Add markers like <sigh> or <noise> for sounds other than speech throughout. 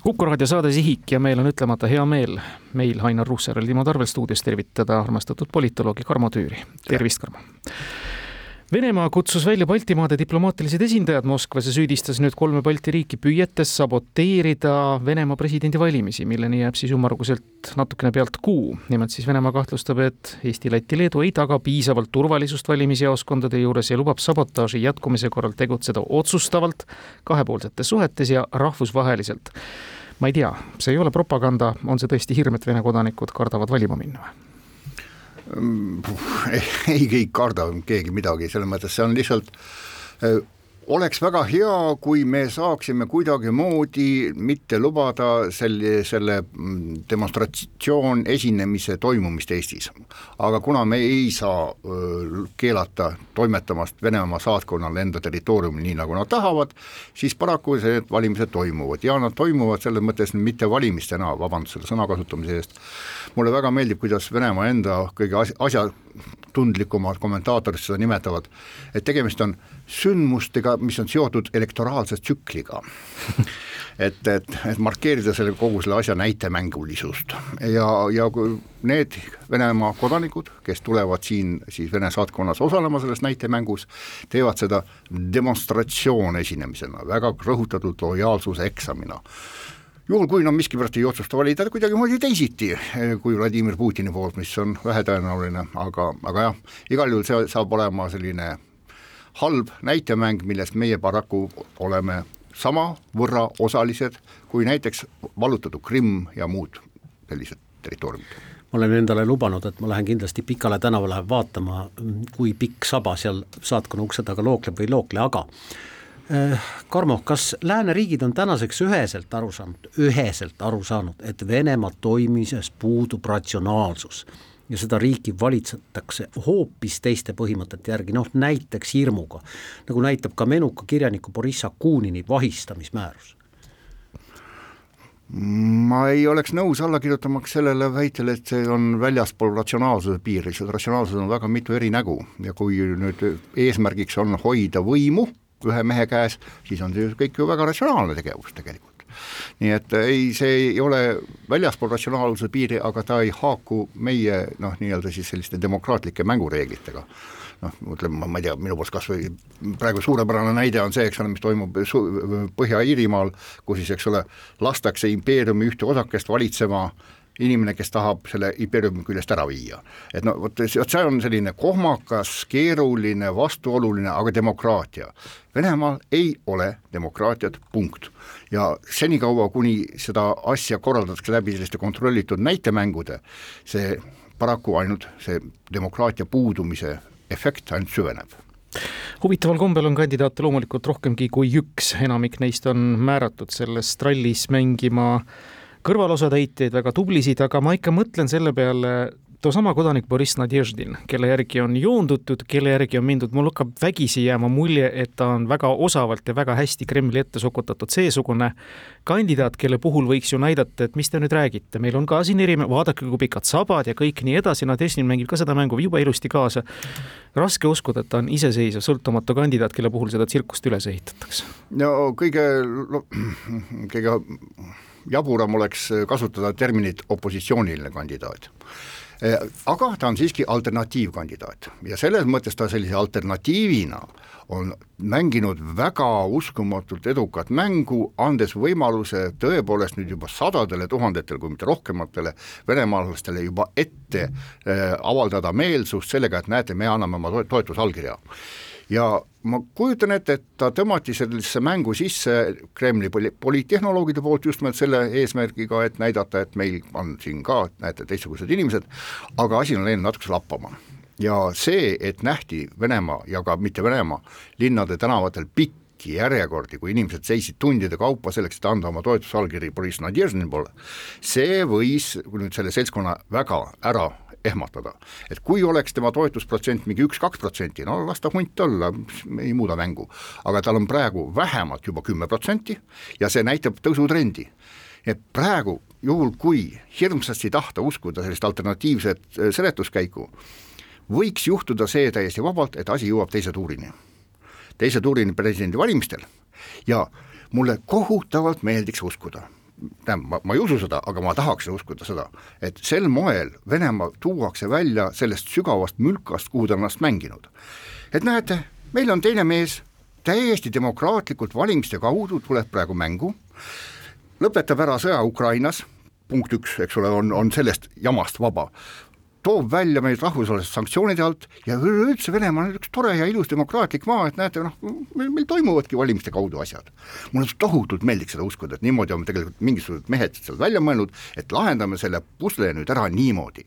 kuku raadio saade Sihik ja meil on ütlemata hea meel meil Ainar Ruussaarel Timo Tarvel stuudios tervitada armastatud politoloogi Karmo Tüüri. tervist, Karmo! Venemaa kutsus välja Baltimaade diplomaatilised esindajad Moskvas ja süüdistas nüüd kolme Balti riiki püüetes saboteerida Venemaa presidendivalimisi, milleni jääb siis ümmarguselt natukene pealt kuu. nimelt siis Venemaa kahtlustab, et Eesti, Läti, Leedu ei taga piisavalt turvalisust valimisjaoskondade juures ja lubab sabotaaži jätkumise korral tegutseda otsustavalt kahepoolsetes suhetes ja rahvusvaheliselt. ma ei tea, see ei ole propaganda, on see tõesti hirm, et Vene kodanikud kardavad valima minna või? <laughs> ei, ei karda keegi midagi, selles mõttes see on lihtsalt äh, oleks väga hea, kui me saaksime kuidagimoodi mitte lubada selle, selle mm, demonstratsioon esinemise toimumist Eestis. aga kuna me ei saa keelata toimetamast Venemaa saatkonnal enda territooriumil nii, nagu nad tahavad, siis paraku need valimised toimuvad ja nad toimuvad selles mõttes mitte valimistena, vabandust selle sõna kasutamise eest, mulle väga meeldib, kuidas Venemaa enda kõige asja, tundlikumad kommentaatorid seda nimetavad, et tegemist on sündmustega, mis on seotud elektoraalse tsükliga. <laughs> Et, et, et markeerida selle kogu selle asja näitemängulisust. Ja, ja kui need Venemaa kodanikud, kes tulevad siin siis Vene saatkonnas osalema selles näitemängus, teevad seda demonstratsioon esinemisena, väga rõhutatud lojaalsuse eksamina juhul, kui nad miskipärast ei otsusta valida kuidagimoodi teisiti kui Vladimir Putini poolt, mis on vähetõenäoline, aga, aga jah, igal juhul see saab olema selline halb näitemäng, millest meie paraku oleme samavõrra osalised kui näiteks vallutatud Krimm ja muud sellised territooriumid. Ma olen endale lubanud, et ma lähen kindlasti Pikale tänavale vaatama, kui pikk saba seal saatkonna ukse taga lookleb või ei lookle, aga eh, Karmo, kas lääneriigid on tänaseks üheselt aru saanud, üheselt aru saanud, et Venemaa toimimises puudub ratsionaalsus? Ja seda riiki valitsetakse hoopis teiste põhimõtete järgi, noh näiteks hirmuga, nagu näitab ka menuka kirjaniku Boriss Akunini vahistamismäärus. Ma ei oleks nõus alla kirjutamaks sellele väitele, et see on väljaspool ratsionaalsuse piiri, seda ratsionaalsus on väga mitu eri nägu ja kui nüüd eesmärgiks on hoida võimu ühe mehe käes, siis on see kõik ju väga ratsionaalne tegevus tegelikult. Nii et äh, ei, see ei ole väljaspool ratsionaalsuse piiri, aga ta ei haaku meie noh, nii-öelda siis selliste demokraatlike mängureeglitega. Noh, ütleme, ma ei tea, minu poolt kas või praegu suurepärane näide on see, eks ole, mis toimub Põhja-Iirimaal, kus siis, eks ole, lastakse impeeriumi ühte osakest valitsema inimene, kes tahab selle impeeriumi küljest ära viia. et no vot, vot see on selline kohmakas, keeruline, vastuoluline, aga demokraatia. Venemaal ei ole demokraatiat, punkt. ja senikaua, kuni seda asja korraldatakse läbi selliste kontrollitud näitemängude, see paraku ainult see demokraatia puudumise efekt ainult süveneb huvitaval kombel on kandidaate loomulikult rohkemgi kui üks, enamik neist on määratud selles trallis mängima kõrvalosatäitjaid, väga tublisid, aga ma ikka mõtlen selle peale, toosama kodanik Boriss Nadeždin, kelle järgi on joondutud, kelle järgi on mindud, mul hakkab vägisi jääma mulje, et ta on väga osavalt ja väga hästi Kremli ette sokutatud seesugune kandidaat, kelle puhul võiks ju näidata, et mis te nüüd räägite, meil on ka siin eri, vaadake, kui pikad sabad ja kõik nii edasi, Nadeždin mängib ka seda mängu jube ilusti kaasa. raske uskuda, et ta on iseseisev, sõltumatu kandidaat, kelle puhul seda tsirkust üles ehitatakse. no kõige, kõige jaburam oleks kasutada terminit opositsiooniline kandidaat. Eh, aga ta on siiski alternatiivkandidaat ja selles mõttes ta sellise alternatiivina on mänginud väga uskumatult edukat mängu, andes võimaluse tõepoolest nüüd juba sadadele tuhandetele, kui mitte rohkematele venemaalastele juba ette äh, avaldada meelsust sellega, et näete, me anname oma toetusallkirja ja ma kujutan ette, et ta tõmmati sellisesse mängu sisse Kremli poli-, poliittehnoloogide poolt just nimelt selle eesmärgiga, et näidata, et meil on siin ka, näete, teistsugused inimesed, aga asi on läinud natukese lappama. ja see, et nähti Venemaa ja ka mitte Venemaa linnade tänavatel pikki järjekordi, kui inimesed seisid tundide kaupa selleks, et anda oma toetusallkiri Boriss Nadježnini poole, see võis nüüd selle seltskonna väga ära ehmatada. et kui oleks tema toetusprotsent mingi üks-kaks protsenti, no las ta hunt olla, ei muuda mängu, aga tal on praegu vähemalt juba kümme protsenti ja see näitab tõusutrendi. et praegu, juhul kui hirmsasti tahta uskuda sellist alternatiivset äh, seletuskäiku, võiks juhtuda see täiesti vabalt, et asi jõuab teise tuurini. teise tuurini presidendivalimistel ja mulle kohutavalt meeldiks uskuda tähendab, ma, ma ei usu seda, aga ma tahaks uskuda seda, et sel moel Venemaa tuuakse välja sellest sügavast mülkast, kuhu ta on ennast mänginud. et näete, meil on teine mees, täiesti demokraatlikult valimiste kaudu tuleb praegu mängu, lõpetab ära sõja Ukrainas, punkt üks, eks ole, on, on sellest jamast vaba toob välja meid rahvusvaheliste sanktsioonide alt ja üleüldse Venemaa on üks tore ja ilus demokraatlik maa, et näete, noh, meil, toimuvadki valimiste kaudu asjad. mulle tohutult meeldiks seda uskuda, et niimoodi on tegelikult mingisugused mehed seal välja mõelnud, et lahendame selle pusle nüüd ära niimoodi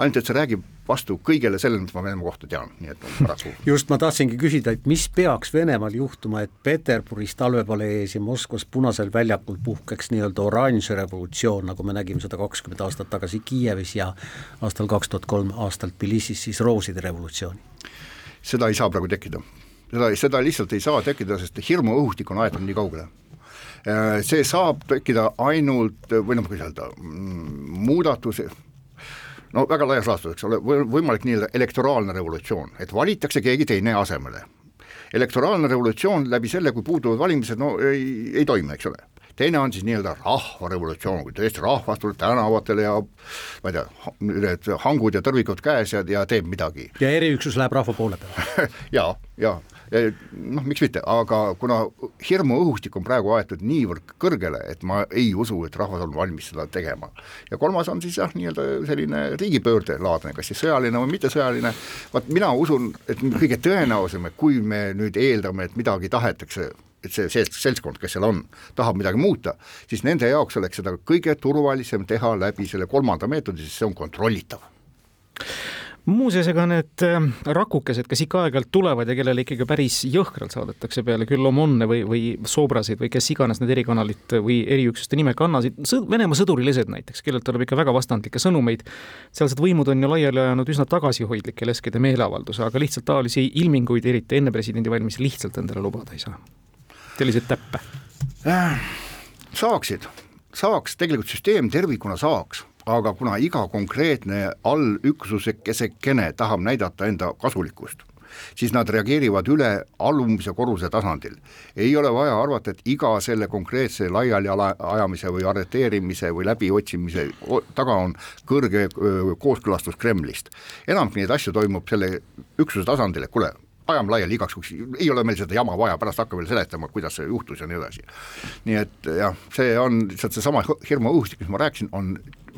ainult et see räägib vastu kõigele sellele, mis ma Venemaa kohta tean, nii et paraku. <laughs> just, ma tahtsingi küsida, et mis peaks Venemaal juhtuma, et Peterburis talvepalees ja Moskvas Punasel väljakul puhkeks nii-öelda oranž revolutsioon, nagu me nägime seda kakskümmend aastat tagasi Kiievis ja aastal kaks tuhat kolm aastal Tbilisis siis rooside revolutsiooni? seda ei saa praegu tekkida. seda, seda lihtsalt ei saa tekkida, sest hirmuõhustik on aetud nii kaugele äh, see saab tekkida ainult, või noh, kuidas öelda, mm, muudatus, no väga laias laastus, eks ole, võimalik nii-öelda elektoraalne revolutsioon, et valitakse keegi teine asemele. elektoraalne revolutsioon läbi selle, kui puuduvad valimised, no ei, ei toimi, eks ole teine on siis nii-öelda rahvarevolutsioon, kui tõesti rahvas tuleb tänavatele ja ma ei tea, need hangud ja tõrvikud käes ja, ja teeb midagi. ja eriüksus läheb rahva poole peale <laughs> ja, ja noh, miks mitte, aga kuna hirmuõhustik on praegu aetud niivõrd kõrgele, et ma ei usu, et rahvas on valmis seda tegema. ja kolmas on siis jah, nii-öelda selline riigipöördelaadne, kas siis sõjaline või mittesõjaline, vaat mina usun, et kõige tõenäosam, et kui me nüüd eeldame, et midagi tahetakse et see, see seltskond, kes seal on, tahab midagi muuta, siis nende jaoks oleks seda kõige turvalisem teha läbi selle kolmanda meetodi, sest see on kontrollitav muuseas, ega need äh, rakukesed, kes ikka aeg-ajalt tulevad ja kellele ikkagi päris jõhkralt saadetakse peale küll Omonne või, või Sobrasid või kes iganes need erikanalid või eriüksuste nime kannasid, Venemaa sõdurilised näiteks, kellelt tuleb ikka väga vastandlikke sõnumeid. sealsed võimud on ju laiali ajanud üsna tagasihoidlikke leskede meeleavalduse, aga lihtsalt taolisi ilminguid, eriti enne presidendivalimisi, lihtsalt endale lubada ei saa. selliseid täppe äh,. saaksid, saaks, tegelikult süsteem tervikuna saaks aga kuna iga konkreetne allüksusekesekene tahab näidata enda kasulikkust, siis nad reageerivad üle alumise korruse tasandil. ei ole vaja arvata, et iga selle konkreetse laialiajamise või arreteerimise või läbiotsimise taga on kõrge kooskõlastus Kremlist. enamik neid asju toimub selle üksuse tasandil, et kuule, ajame laiali igaks juhuks, ei ole meil seda jama vaja, pärast hakkame veel seletama, kuidas see juhtus ja nii edasi. nii et jah, see on lihtsalt seesama hirmuõhustik, mis ma rääkisin, on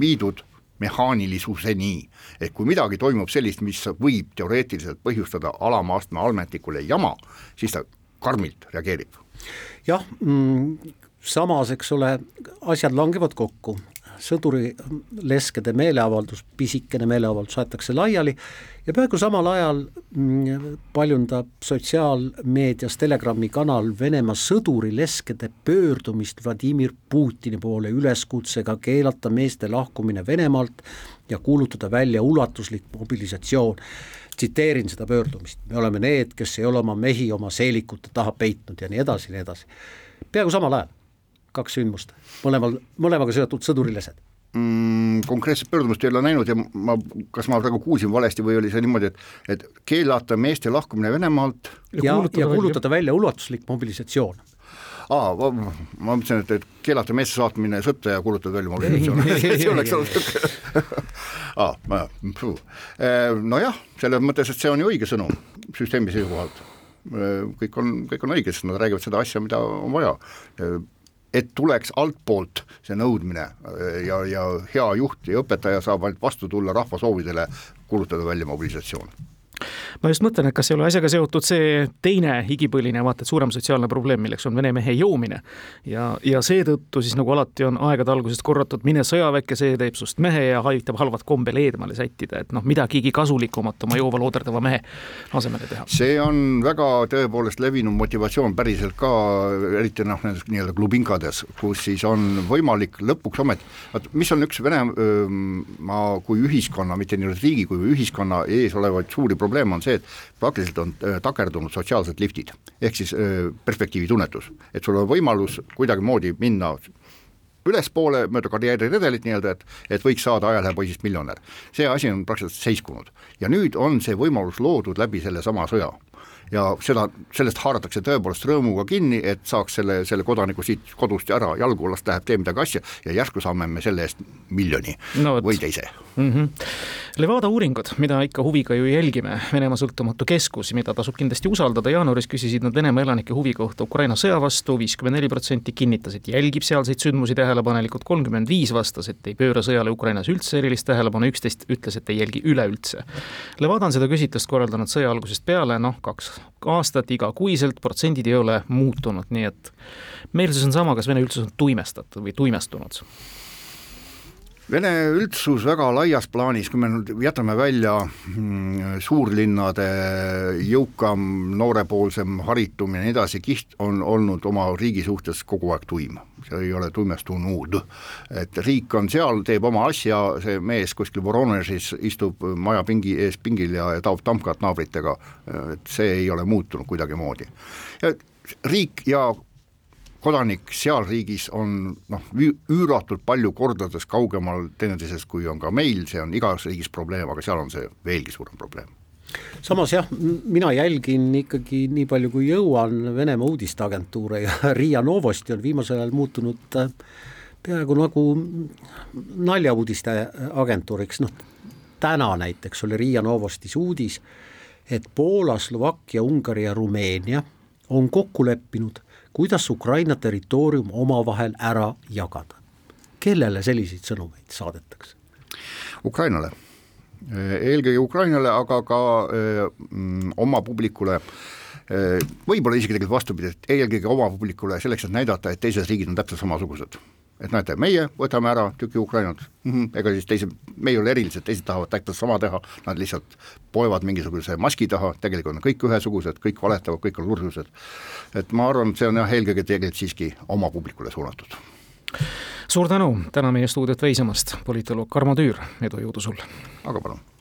viidud mehaanilisuseni, et kui midagi toimub sellist, mis võib teoreetiliselt põhjustada alama astme ametnikule jama, siis ta karmilt reageerib. jah mm,, samas, eks ole, asjad langevad kokku, sõdurileskede meeleavaldus, pisikene meeleavaldus aetakse laiali ja peaaegu samal ajal mm, paljundab sotsiaalmeedias Telegrami kanal Venemaa sõdurileskede pöördumist Vladimir Putini poole üleskutsega keelata meeste lahkumine Venemaalt ja kuulutada välja ulatuslik mobilisatsioon. tsiteerin seda pöördumist, me oleme need, kes ei ole oma mehi oma seelikute taha peitnud ja nii edasi ja nii edasi. peaaegu samal ajal kaks sündmust, mõlemal, mõlemaga seotud sõdurilesed mm,? Konkreetset pöördumist ei ole näinud ja ma, kas ma praegu kuulsin valesti või oli see niimoodi, et et keelata meeste lahkumine Venemaalt? Ja, ja kuulutada, ja kuulutada välja ulatuslik mobilisatsioon. Aa, ma mõtlesin, et, et keelata meeste saatmine sõtta ja kuulutada välja mobilisatsioon. <laughs> <laughs> See oleks olnud aa, nojah, selles mõttes, et see on ju õige sõnum süsteemi seisukohalt. kõik on, kõik on õige, sest nad räägivad seda asja, mida on vaja et tuleks altpoolt see nõudmine äh, ja, ja hea juht ja õpetaja saab ainult vastu tulla rahva soovidele kuulutada välja mobilisatsioon ma just mõtlen, et kas ei ole asjaga seotud see teine igipõline, vaata et suurem sotsiaalne probleem, milleks on vene mehe joomine. ja, ja seetõttu siis nagu alati on aegade algusest korratud, mine sõjaväkke, see teeb sust mehe ja aitab halvad kombel eemale sättida, et noh, midagigi kasulikumat oma joova looderdava mehe asemele teha. see on väga tõepoolest levinud motivatsioon päriselt ka, eriti noh, nendes nii-öelda klubinkades, kus siis on võimalik lõpuks ometi, vaat mis on üks Venemaa kui ühiskonna, mitte nii-öelda riigi kui ühiskonna ees olevaid suuri probleeme, probleem on see, et praktiliselt on äh, takerdunud sotsiaalsed liftid, ehk siis äh, perspektiivitunnetus, et sul on võimalus kuidagimoodi minna ülespoole mööda karjääriredelit nii-öelda, et, et võiks saada ajalehepoisist miljonär. see asi on praktiliselt seiskunud. Ja nüüd on see võimalus loodud läbi sellesama sõja ja seda, sellest haaratakse tõepoolest rõõmuga kinni, et saaks selle, selle kodaniku siit kodust ära jalgu, las läheb, tee midagi asja ja järsku saame me selle eest miljoni no, või teise. Mm. -hmm. Levada uuringud, mida ikka huviga ju jälgime, Venemaa sõltumatu keskus, mida tasub kindlasti usaldada, jaanuaris küsisid nad Venemaa elanike huvi kohta Ukraina sõja vastu, viiskümmend neli protsenti kinnitas, et jälgib sealseid sündmusi tähelepanelikult, kolmkümmend viis vastas, et ei pööra sõjale Ukrainas üldse erilist tähelepanu, üksteist ütles, et ei jälgi üleüldse. Levada on seda küsitlust korraldanud sõja algusest peale, noh, kaks aastat igakuiselt, protsendid ei ole muutunud, nii et meelsus on sama, kas Vene üldsus on tuimestatud või tuimestunud Vene üldsus väga laias plaanis, kui me nüüd jätame välja mm, suurlinnade jõukam, noorepoolsem, haritum ja nii edasi, kiht on olnud oma riigi suhtes kogu aeg tuim. see ei ole tuimestunud. et riik on seal, teeb oma asja, see mees kuskil Voronežis istub maja pingi ees pingil ja, ja taob tamkat naabritega, et see ei ole muutunud kuidagimoodi. riik ja kodanik seal riigis on noh, üüratult palju kordades kaugemal teineteisest, kui on ka meil, see on igas riigis probleem, aga seal on see veelgi suurem probleem. Samas jah, mina jälgin ikkagi nii palju, kui jõuan Venemaa uudisteagentuure ja <laughs> Riia Novosti on viimasel ajal muutunud äh, peaaegu nagu naljauudiste agentuuriks, noh täna näiteks oli Riia Novostis uudis, et Poola, Slovakkia, Ungari ja Rumeenia on kokku leppinud kuidas Ukraina territoorium omavahel ära jagada. kellele selliseid sõnumeid saadetakse? Ukrainale, eelkõige Ukrainale, aga ka öö, mm, oma publikule võib-olla isegi tegelikult vastupidi, et eelkõige oma publikule selleks, et näidata, et teised riigid on täpselt samasugused et näete, meie võtame ära tüki Ukrainat mm, -hmm. ega siis teised, me ei ole erilised, teised tahavad täpselt sama teha, nad lihtsalt poevad mingisuguse maski taha, tegelikult on kõik ühesugused, kõik valetavad, kõik on lurjused. et ma arvan, et see on jah, eelkõige tegelikult siiski oma publikule suunatud. suur tänu täna meie stuudiot veisamast, politoloog Tarmo Tüür, edu, jõudu sulle! aga palun